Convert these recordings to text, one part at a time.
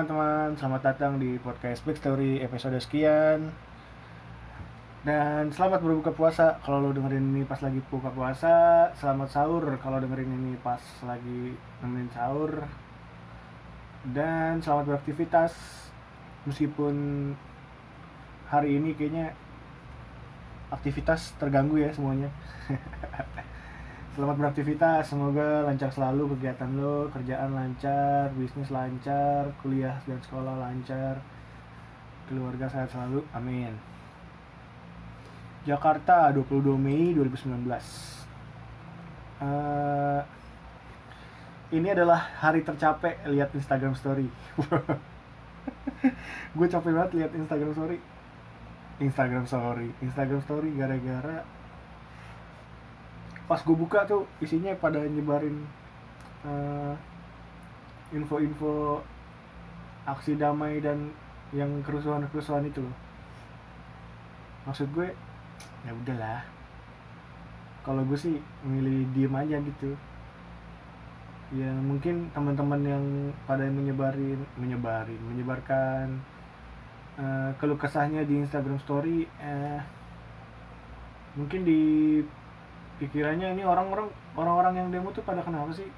Teman-teman, selamat datang di podcast Big Story episode sekian. Dan selamat berbuka puasa Kalau lo dengerin ini pas lagi buka puasa. Selamat sahur kalau dengerin ini pas lagi nemenin sahur. Dan selamat beraktivitas. Meskipun hari ini kayaknya aktivitas terganggu ya semuanya Selamat beraktivitas, semoga lancar selalu kegiatan lo, kerjaan lancar, bisnis lancar, kuliah dan sekolah lancar, keluarga sehat selalu, amin. Jakarta, 22 Mei 2019. Eh, ini adalah hari tercapek lihat Instagram Story. Gue capek banget lihat Instagram Story. Instagram Story, Instagram Story gara-gara pas gue buka tuh isinya pada nyebarin eh, info-info aksi damai dan yang kerusuhan-kerusuhan itu loh. Maksud gue ya udahlah. Kalau gue sih milih diem aja gitu. Ya mungkin teman-teman yang pada menyebarin, menyebarin, menyebarkan eh, keluh kesahnya di Instagram Story, eh, mungkin di pikirannya ini orang-orang orang-orang yang demo tuh pada kenapa sih?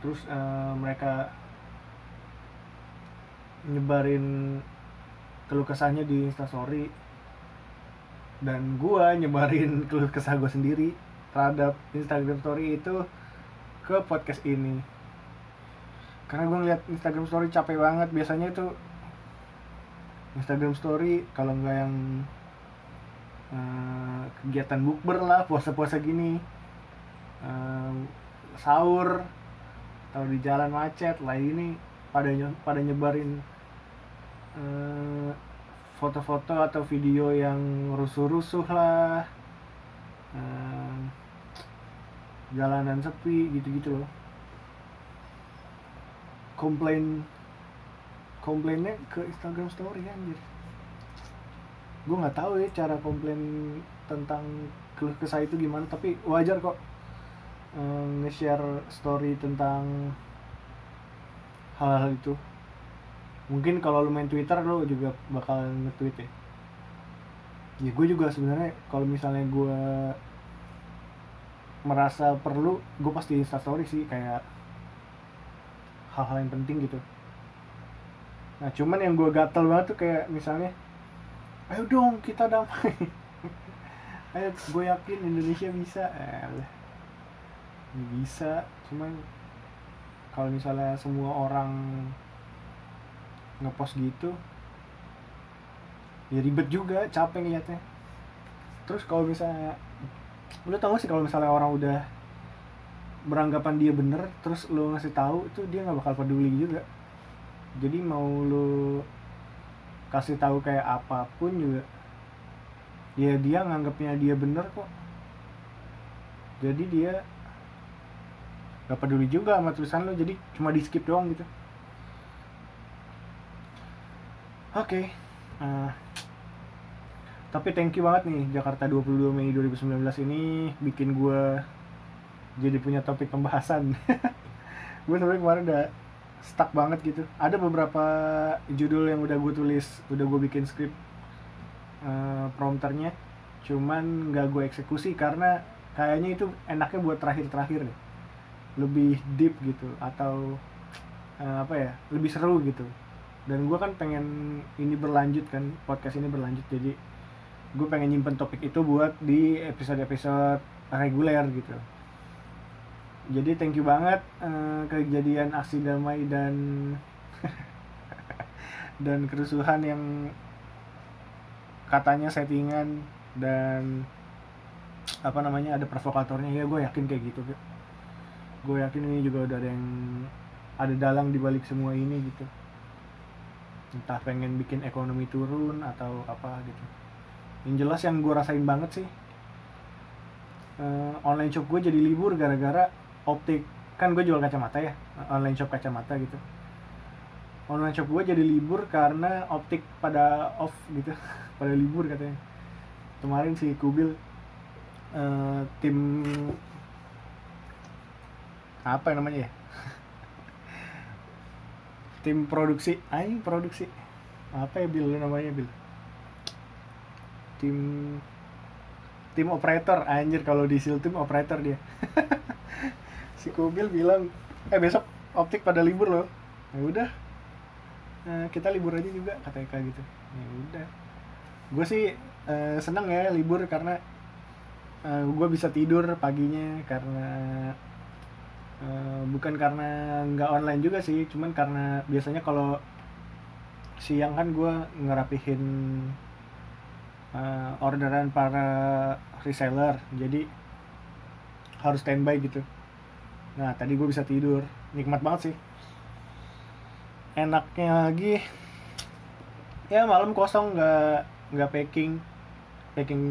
Terus eh, mereka nyebarin keluh kesahnya di instastory. Dan gua nyebarin keluh kesah gua sendiri terhadap Instagram story itu ke podcast ini. Karena gue ngeliat Instagram story capek banget. Biasanya itu Instagram story kalau nggak yang eh, kegiatan bukber lah puasa-puasa gini. Eh, sahur atau di jalan macet lah ini pada pada nyebarin eh, foto-foto atau video yang rusuh-rusuh lah. Eh, jalanan sepi gitu-gitu loh. Komplain komplainnya ke Instagram story anjir gue nggak tahu ya cara komplain tentang keluh kesah itu gimana tapi wajar kok eh, nge-share story tentang hal-hal itu. Mungkin kalau lu main Twitter lu juga bakal nge-tweet ya. Ya gue juga sebenarnya kalau misalnya gue merasa perlu gue pasti instastory sih kayak hal-hal yang penting gitu. Nah cuman yang gue gatel banget tuh kayak misalnya ayo dong kita damai. Ayo gue yakin Indonesia bisa. Eh, bisa cuman kalau misalnya semua orang ngepost gitu ya ribet juga capek ngeliatnya. Terus kalau misalnya lu tau sih kalau misalnya orang udah beranggapan dia bener terus lu ngasih tahu itu dia nggak bakal peduli juga. Jadi mau lu kasih tahu kayak apa pun juga ya dia nganggapnya dia bener kok. Jadi dia gak peduli juga sama tulisan lo jadi cuma di skip doang gitu. Oke eh, tapi thank you banget nih Jakarta 22 Mei 2019 ini bikin gue jadi punya topik pembahasan. Gue sebenarnya kemarin udah stuck banget gitu. Ada beberapa judul yang udah gue tulis udah gue bikin skrip eh, prompternya. Cuman nggak gue eksekusi karena kayaknya itu enaknya buat terakhir-terakhir deh. Lebih deep gitu atau eh, apa ya lebih seru gitu. Dan gue kan pengen ini berlanjut kan podcast ini berlanjut. Jadi gue pengen nyimpen topik itu buat di episode-episode reguler gitu jadi thank you banget eh, kejadian aksi damai dan dan kerusuhan yang katanya settingan dan apa namanya ada provokatornya. Ya gue yakin kayak gitu gue yakin ini juga udah ada yang ada dalang di balik semua ini gitu. Entah pengen bikin ekonomi turun atau apa gitu. Yang jelas yang gue rasain banget sih eh, online shop gue jadi libur gara-gara optik. Kan gue jual kacamata ya online shop kacamata gitu. Online shop gue jadi libur karena optik pada off gitu pada libur katanya. Kemarin si Kubil eh, tim apa namanya ya? Tim produksi aing produksi. Apa ya bil namanya bil? Tim tim operator anjir kalau di sil tim operator dia si Kubil bilang eh besok optik pada libur loh. Ya udah. Eh, kita libur aja juga katanya kayak gitu. Ya udah. Gue sih eh, seneng ya libur karena eh, gue bisa tidur paginya karena eh, bukan karena nggak online juga sih cuman karena biasanya kalau siang kan gue ngerapihin eh, orderan para reseller. Jadi harus standby gitu nah tadi gue bisa tidur. Nikmat banget sih. Enaknya lagi ya malam kosong nggak nggak packing packing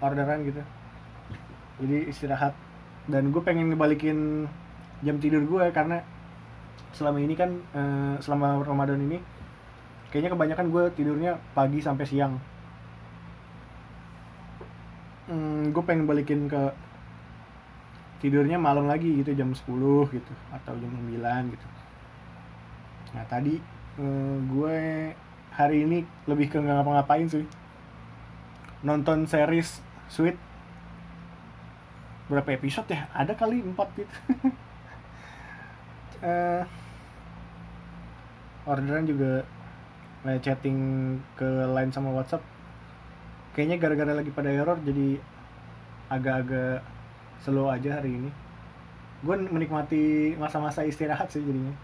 orderan gitu. Jadi istirahat. Dan gue pengen ngebalikin jam tidur gue karena selama ini kan eh, selama Ramadan ini kayaknya kebanyakan gue tidurnya pagi sampai siang. Hmm, gue pengen balikin ke tidurnya malam lagi gitu jam 10 gitu atau jam 9 gitu. Nah tadi eh, gue hari ini lebih ke nggak ngapa-ngapain sih. Nonton series Sweet. Berapa episode ya? Ada kali 4 gitu. Eh orderan juga chatting ke line sama WhatsApp. Kayaknya gara-gara lagi pada error jadi agak-agak slow aja hari ini. Gue menikmati masa-masa istirahat sih jadinya.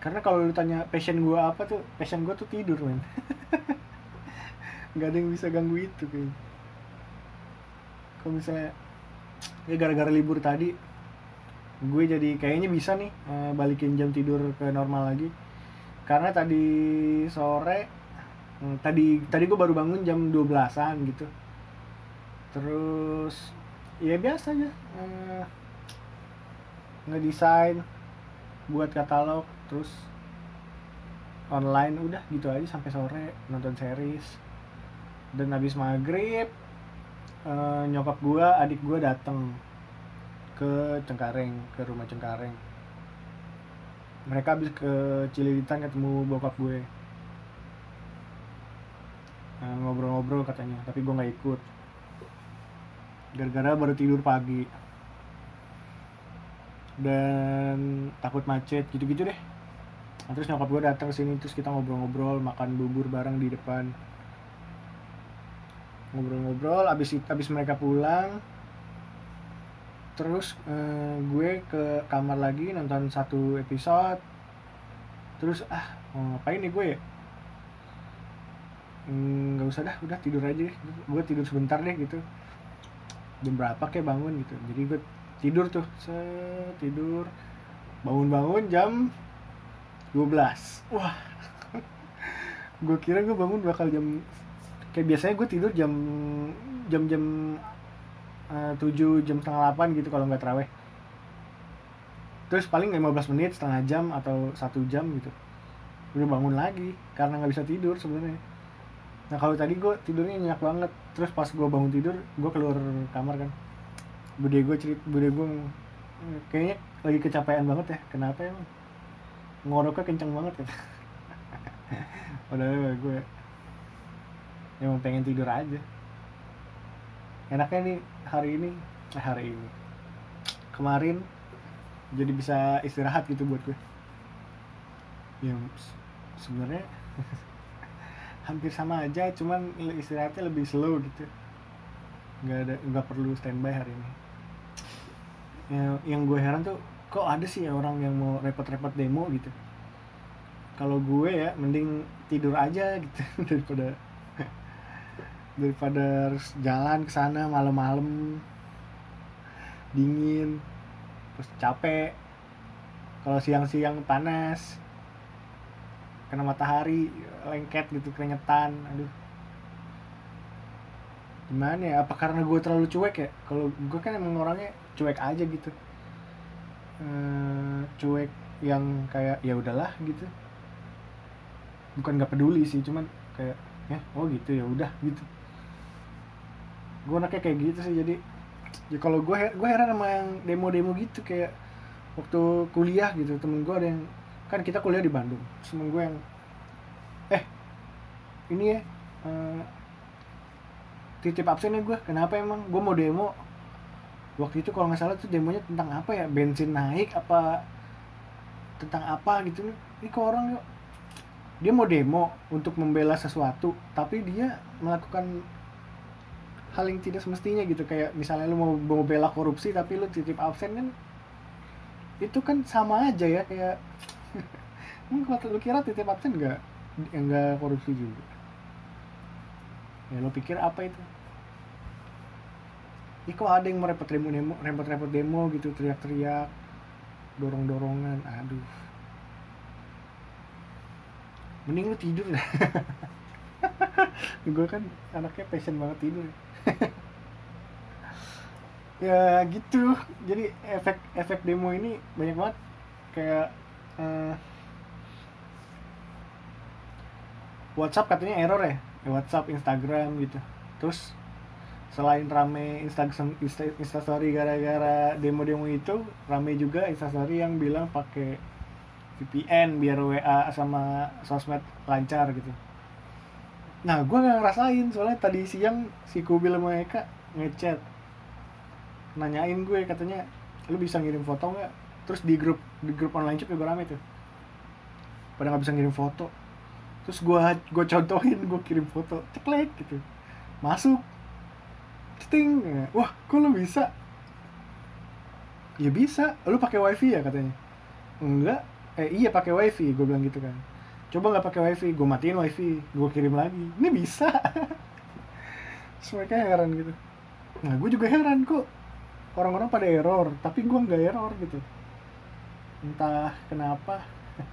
Karena kalau lu tanya passion gue apa tuh passion gue tuh tidur men. Nggak ada yang bisa ganggu itu kayaknya kalau misalnya ya gara-gara libur tadi gue jadi kayaknya bisa nih eh, balikin jam tidur ke normal lagi. Karena tadi sore hmm, tadi tadi gue baru bangun jam 12-an gitu. Terus ya biasa aja eh, ngedesain buat katalog terus online udah gitu aja sampai sore nonton series. Dan habis maghrib eh, nyokap gua adik gua datang ke Cengkareng ke rumah Cengkareng. Mereka habis ke Cililitan ketemu bokap gue. Eh, ngobrol-ngobrol katanya tapi gue nggak ikut gara-gara baru tidur pagi. Dan takut macet gitu-gitu deh. Nah, terus nyokap gue datang sini terus kita ngobrol-ngobrol makan bubur bareng di depan. Ngobrol-ngobrol abis abis mereka pulang terus eh, gue ke kamar lagi nonton satu episode. Terus ah mau ngapain nih gue ya? Hmm, nggak usah dah udah tidur aja deh. Gue tidur sebentar deh gitu jam berapa kayak bangun gitu. Jadi gue tidur tuh set tidur. Bangun-bangun jam 12 wah. Gue kira gue bangun bakal jam kayak biasanya gue tidur jam jam jam eh, 7 jam setengah 8 gitu kalau nggak teraweh terus paling 15 menit setengah jam atau satu jam gitu. Udah bangun lagi karena nggak bisa tidur sebenarnya nah kalau tadi gue tidurnya nyenyak banget. Terus pas gue bangun tidur gue keluar kamar kan. Bude gue cerit bude gue "Hmm, kayaknya lagi kecapean banget ya. Kenapa emang? Ngoroknya kenceng banget ya. Udah gue emang pengen tidur aja. Enaknya nih hari ini eh hari ini. Kemarin jadi bisa istirahat gitu buat gue ya sebenarnya hampir sama aja cuman istirahatnya lebih slow gitu. Nggak ada nggak perlu standby hari ini. Yang yang gue heran tuh kok ada sih orang yang mau repot-repot demo gitu? Kalau gue ya mending tidur aja gitu daripada daripada harus jalan ke sana malam-malam. Dingin terus capek. Kalau siang-siang panas kena matahari lengket gitu keringetan aduh. Gimana ya apa karena gue terlalu cuek ya? Kalau gue kan emang orangnya cuek aja gitu. Eh, cuek yang kayak ya udahlah gitu. Bukan nggak peduli sih cuman kayak ya oh gitu ya udah gitu. Gue anaknya kayak gitu sih jadi ya kalau gue gue heran sama yang demo-demo gitu kayak waktu kuliah gitu temen gue ada yang kan kita kuliah di Bandung temen gue yang ini ya eh, titip absen ya gue kenapa emang? Gue mau demo. Waktu itu kalau nggak salah tuh demonya tentang apa ya? Bensin naik apa tentang apa gitu ini kok orang yuk. Dia mau demo untuk membela sesuatu tapi dia melakukan hal yang tidak semestinya gitu. Kayak misalnya lu mau mau bela korupsi tapi lu titip absen kan itu kan sama aja ya kayak kalau lu kira titip absen nggak? Nggak korupsi juga ya lu pikir apa itu? Ih kok ada yang merepot demo, demo repot-repot demo gitu teriak-teriak dorong-dorongan aduh. Mending lu tidur dah. Gue kan anaknya passion banget tidur. Ya gitu. Jadi efek efek demo ini banyak banget. Kayak eh, WhatsApp katanya error ya WhatsApp Instagram gitu. Terus selain rame Instagram Insta, Instastory gara-gara demo-demo itu rame juga Instastory yang bilang pakai VPN biar WA sama sosmed lancar gitu. Nah gue nggak ngerasain soalnya tadi siang si Kubil sama Eka ngechat. Nanyain gue katanya lu bisa ngirim foto nggak? Terus di grup di grup online shop juga rame tuh. Pada nggak bisa ngirim foto terus gue gue contohin gue kirim foto ceklek gitu. Masuk. Ceting wah kok lu bisa? Ya bisa. Lu pakai wifi ya katanya? Enggak. Eh iya pakai wifi gue bilang gitu kan. Coba nggak pakai wifi gue matiin wifi gue kirim lagi. Ini bisa. Terus mereka heran gitu. Nah gue juga heran kok. Orang-orang pada error tapi gue nggak error gitu. Entah kenapa.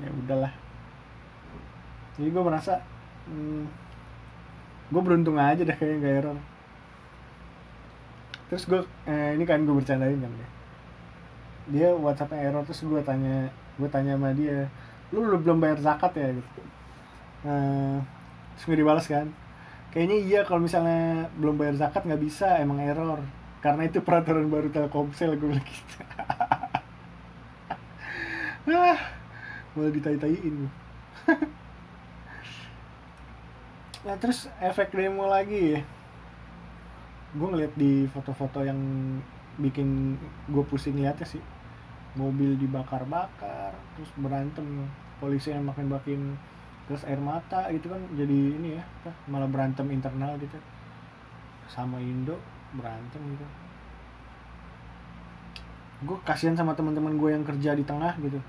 Ya udahlah jadi gue merasa hmm, gue beruntung aja deh kayaknya nggak error terus gue eh, ini kan gue bercandain kan dia dia WhatsAppnya error terus gue tanya gue tanya sama dia lu, lu belum bayar zakat ya? Gitu. Eh, terus gue dibalas kan. Kayaknya iya kalau misalnya belum bayar zakat nggak bisa emang error. Karena itu peraturan baru Telkomsel gue bilang gitu. Ah malah ditai-taiin nah terus efek demo lagi ya. Gue ngeliat di foto-foto yang bikin gue pusing liatnya sih. Mobil dibakar-bakar terus berantem. Polisi yang makin makin terus air mata gitu kan jadi ini ya malah berantem internal gitu. Sama Indo berantem gitu. Gue kasihan sama teman-teman gue yang kerja di tengah gitu.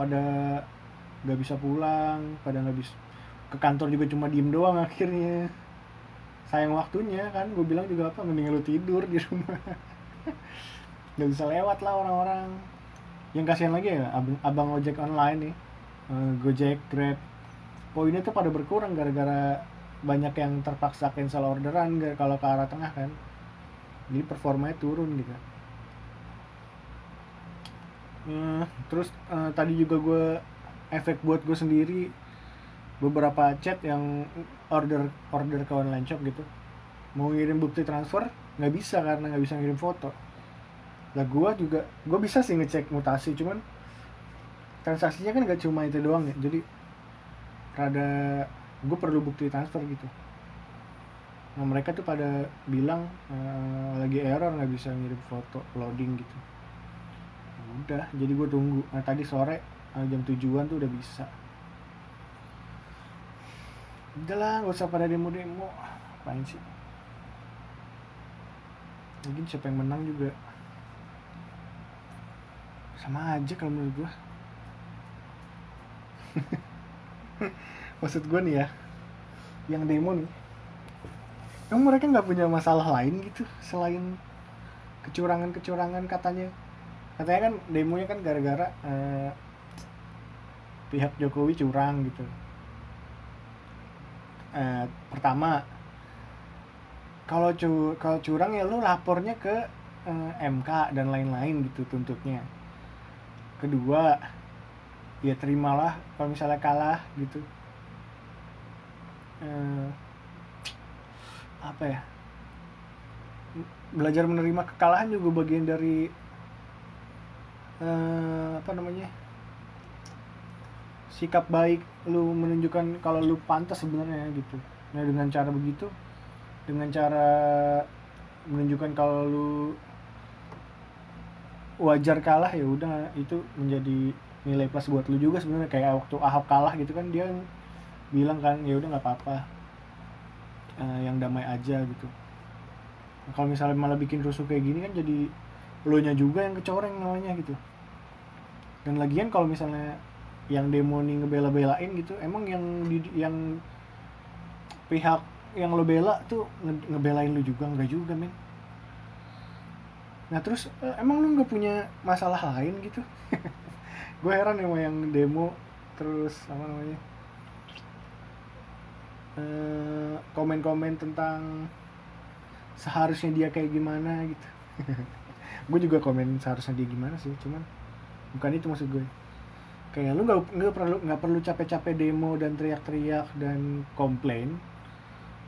Pada nggak bisa pulang pada nggak bisa ke kantor juga cuma diem doang akhirnya. Sayang waktunya kan gue bilang juga apa mending lu tidur di rumah. Nggak bisa lewat lah orang-orang. Yang kasihan lagi ya abang, abang ojek online nih. Eh, gojek grab. Poinnya tuh pada berkurang gara-gara banyak yang terpaksa cancel orderan kalau ke arah tengah kan. Jadi performanya turun gitu. Eh, terus eh, tadi juga gue efek buat gue sendiri beberapa chat yang order order ke online shop gitu. Mau ngirim bukti transfer nggak bisa karena nggak bisa ngirim foto. Lah gue juga gue bisa sih ngecek mutasi cuman transaksinya kan nggak cuma itu doang ya. Jadi rada gue perlu bukti transfer gitu. Nah mereka tuh pada bilang eh, lagi error nggak bisa ngirim foto loading gitu. Udah jadi gue tunggu. Nah tadi sore eh, jam tujuan tuh udah bisa udah lah gak usah pada demo-demo. Apain sih? Mungkin siapa yang menang juga. Sama aja kalau menurut gua. Maksud gua nih ya yang demo nih. Emang mereka nggak punya masalah lain gitu selain kecurangan-kecurangan katanya? Katanya kan demonya kan gara-gara eh, pihak Jokowi curang gitu eh, pertama kalau cu kalau curang ya lu lapornya ke eh, MK dan lain-lain gitu tuntutnya. Kedua ya terimalah kalau misalnya kalah gitu. Eh, apa ya? Belajar menerima kekalahan juga bagian dari eh, apa namanya sikap baik lu menunjukkan kalau lu pantas sebenarnya gitu. Nah dengan cara begitu dengan cara menunjukkan kalau lu wajar kalah ya udah itu menjadi nilai plus buat lu juga sebenarnya. Kayak waktu Ahok kalah gitu kan dia bilang kan ya udah nggak apa-apa. Eh, yang damai aja gitu. Nah, kalau misalnya malah bikin rusuh kayak gini kan jadi lo nya juga yang kecoreng namanya gitu. Dan lagian kalau misalnya yang demo nih ngebela-belain gitu emang yang di, yang pihak yang lo bela tuh nge- ngebelain lu juga? Enggak juga men. Nah terus eh, emang lu nggak punya masalah lain gitu? Gue heran sama yang demo terus apa namanya eh, komen-komen tentang seharusnya dia kayak gimana gitu. Gue juga komen seharusnya dia gimana sih cuman bukan itu maksud gue kayak lu nggak nggak perlu nggak perlu capek-capek demo dan teriak-teriak dan komplain.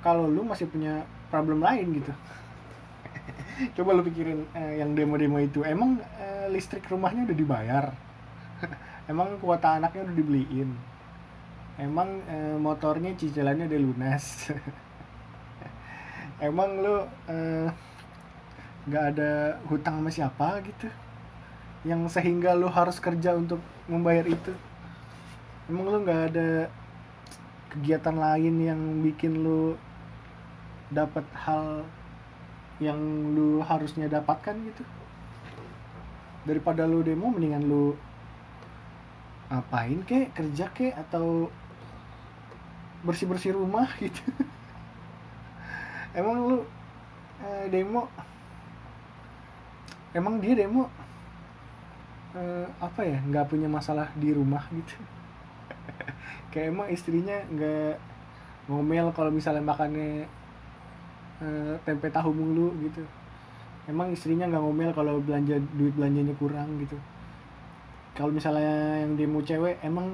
Kalau lu masih punya problem lain gitu. Coba lu pikirin eh, yang demo-demo itu. Emang eh, listrik rumahnya udah dibayar? Emang kuota anaknya udah dibeliin? Emang eh, motornya cicilannya udah lunas? Emang lu eh, nggak ada hutang sama siapa gitu? Yang sehingga lu harus kerja untuk membayar itu. Emang lu nggak ada kegiatan lain yang bikin lu dapat hal yang lu harusnya dapatkan gitu? Daripada lu demo mendingan lu ngapain kek? Kerja kek? Atau bersih bersih rumah gitu? Emang lu eh, demo? Emang dia demo eh, apa ya nggak punya masalah di rumah gitu. Kayak emang istrinya nggak ngomel kalau misalnya makannya eh, tempe tahu mulu gitu. Emang istrinya nggak ngomel kalau belanja duit belanjanya kurang gitu. Kalau misalnya yang demo cewek emang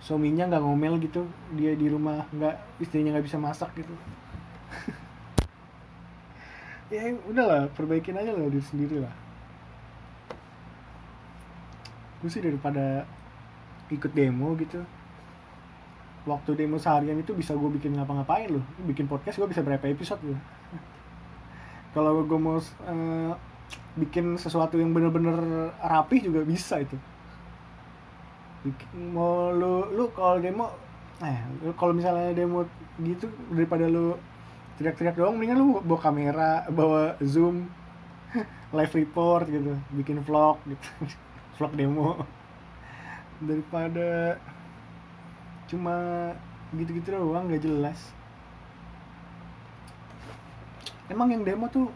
suaminya nggak ngomel gitu dia di rumah nggak istrinya nggak bisa masak gitu. Ya udahlah perbaikin aja lah diri sendiri lah gue sih daripada ikut demo gitu. Waktu demo seharian itu bisa gue bikin ngapa-ngapain loh. Bikin podcast gue bisa berapa episode loh kalau gue mau eh, bikin sesuatu yang bener-bener rapih juga bisa itu. Bikin, mau lu lu kalau demo eh kalau misalnya demo gitu daripada lu teriak-teriak doang mendingan lu bawa kamera bawa zoom live report gitu bikin vlog gitu vlog demo. Daripada cuma gitu-gitu doang nggak jelas. Emang yang demo tuh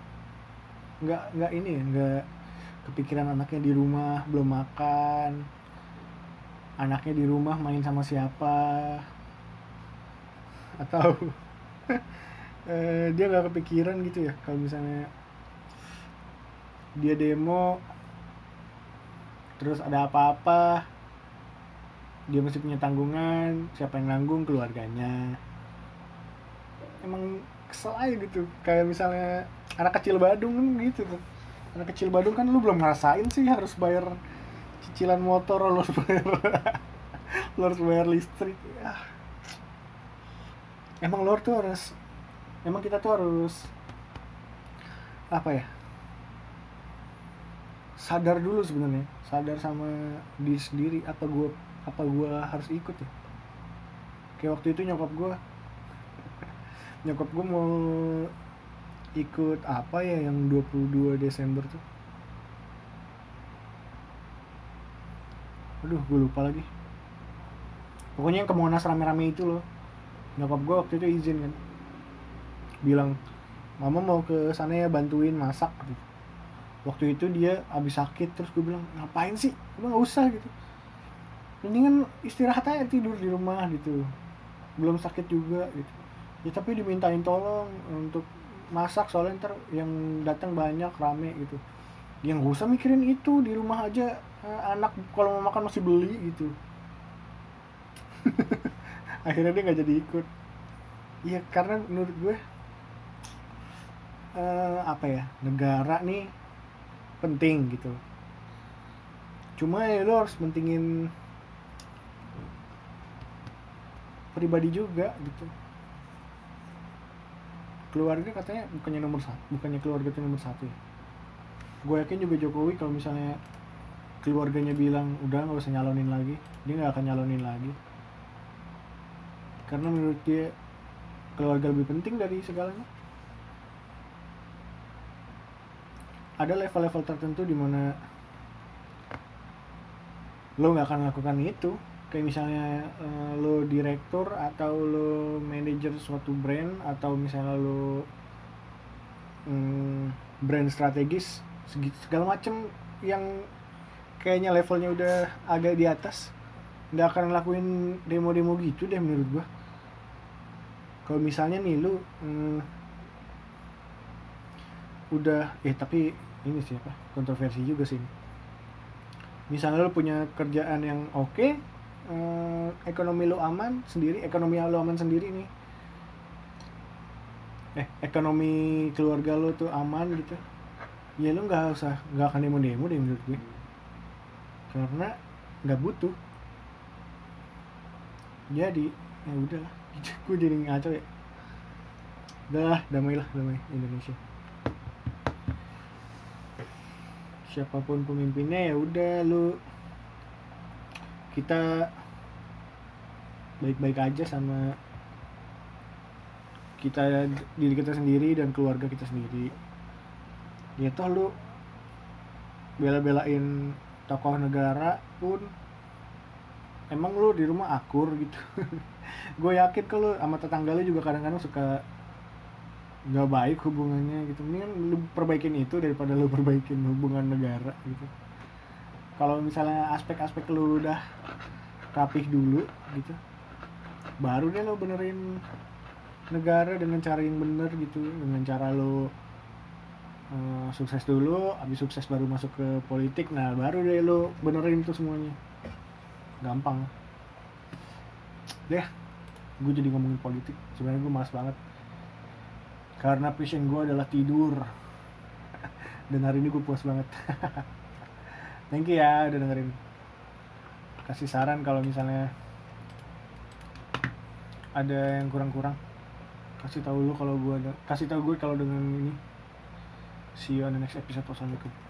nggak nggak ini ya nggak kepikiran anaknya di rumah belum makan. Anaknya di rumah main sama siapa. Atau eh, dia nggak kepikiran gitu ya kalau misalnya dia demo terus ada apa-apa. Dia masih punya tanggungan siapa yang nanggung keluarganya. Emang kesel aja gitu. Kayak misalnya anak kecil Badung kan gitu tuh. Anak kecil Badung kan lu belum ngerasain sih harus bayar cicilan motor lu harus bayar lu harus bayar listrik. Ah. emang lu tuh harus emang kita tuh harus apa ya sadar dulu sebenarnya. Sadar sama diri sendiri apa gua apa gua harus ikut ya. Kayak waktu itu nyokap gua. Nyokap gua mau ikut apa ya yang 22 Desember tuh? Aduh gue lupa lagi. Pokoknya yang ke Monas rame-rame itu loh. Nyokap gue waktu itu izin kan. Bilang mama mau ke sana ya bantuin masak gitu. Waktu itu dia abis sakit terus gue bilang ngapain sih? Udah nggak usah gitu. Mendingan istirahat aja tidur di rumah gitu. Belum sakit juga gitu. Ya tapi dimintain tolong untuk masak soalnya ntar yang datang banyak rame gitu. Yang gak usah mikirin itu di rumah aja. Eh, anak kalau mau makan masih beli gitu. Akhirnya dia nggak jadi ikut. Iya karena menurut gue eh, apa ya negara nih penting gitu. Cuma ya lo harus mentingin pribadi juga gitu. Keluarga katanya bukannya nomor satu bukannya keluarga itu nomor satu ya. Gue yakin juga Jokowi kalau misalnya keluarganya bilang udah nggak usah nyalonin lagi dia nggak akan nyalonin lagi. Karena menurut dia keluarga lebih penting dari segalanya ada level-level tertentu di mana lo nggak akan lakukan itu. Kayak misalnya uh, lo direktur atau lo manajer suatu brand atau misalnya lo um, brand strategis segala macem yang kayaknya levelnya udah agak di atas nggak akan lakuin demo-demo gitu deh menurut gua. Kalau misalnya nih lu hmm, udah eh tapi ini siapa kontroversi juga sih misalnya lu punya kerjaan yang oke okay, eh, ekonomi lu aman sendiri ekonomi lu aman sendiri nih. Eh ekonomi keluarga lu tuh aman gitu. Ya lu nggak usah nggak akan demo demo deh menurut gue. Karena nggak butuh. Jadi ya udah lah gue jadi ngaco ya. Udah damai lah damai Indonesia siapa pun pemimpinnya ya udah lu kita baik-baik aja sama kita diri kita sendiri dan keluarga kita sendiri. Ya toh lu bela-belain tokoh negara pun emang lu di rumah akur gitu. Gue yakin kalau sama tetangga lu juga kadang-kadang suka nggak baik hubungannya gitu. Kan lu perbaikin itu daripada lu perbaikin hubungan negara gitu. Kalau misalnya aspek-aspek lu udah rapih dulu gitu baru deh lo benerin negara dengan cara yang bener gitu dengan cara lo uh, sukses dulu habis sukses baru masuk ke politik nah baru deh lo benerin itu semuanya. Gampang. Deh gue jadi ngomongin politik. Sebenarnya gue malas banget karena passion gue adalah tidur. Dan hari ini gue puas banget. Thank you ya udah dengerin. Kasih saran kalau misalnya ada yang kurang-kurang. Kasih tahu lu kalau gue kasih tahu gue kalau dengan ini. See you on the next episode. Wassalamualaikum